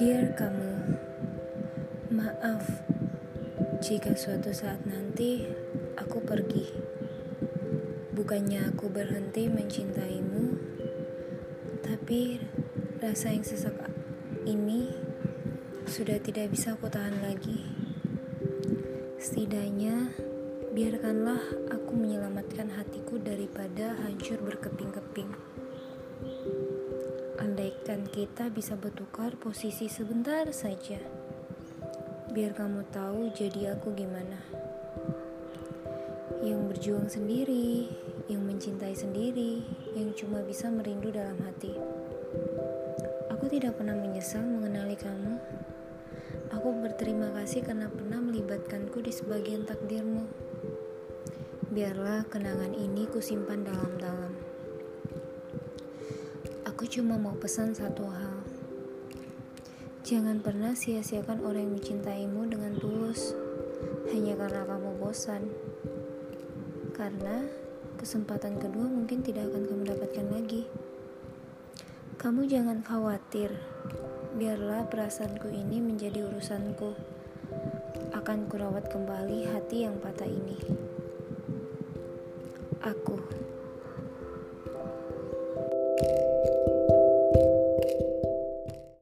Dear kamu, maaf jika suatu saat nanti aku pergi. Bukannya aku berhenti mencintaimu, tapi rasa yang sesak ini sudah tidak bisa aku tahan lagi. Setidaknya, biarkanlah aku menyelamatkan hatiku daripada hancur berkeping-keping. Andaikan kita bisa bertukar posisi sebentar saja. Biar kamu tahu jadi aku gimana. Yang berjuang sendiri, yang mencintai sendiri, yang cuma bisa merindu dalam hati. Aku tidak pernah menyesal mengenali kamu. Aku berterima kasih karena pernah melibatkanku di sebagian takdirmu. Biarlah kenangan ini kusimpan dalam-dalam. Aku cuma mau pesan satu hal. Jangan pernah sia-siakan orang yang mencintaimu dengan tulus hanya karena kamu bosan. Karena kesempatan kedua mungkin tidak akan kamu dapatkan lagi. Kamu jangan khawatir. Biarlah perasaanku ini menjadi urusanku. Akan kurawat kembali hati yang patah ini. Aku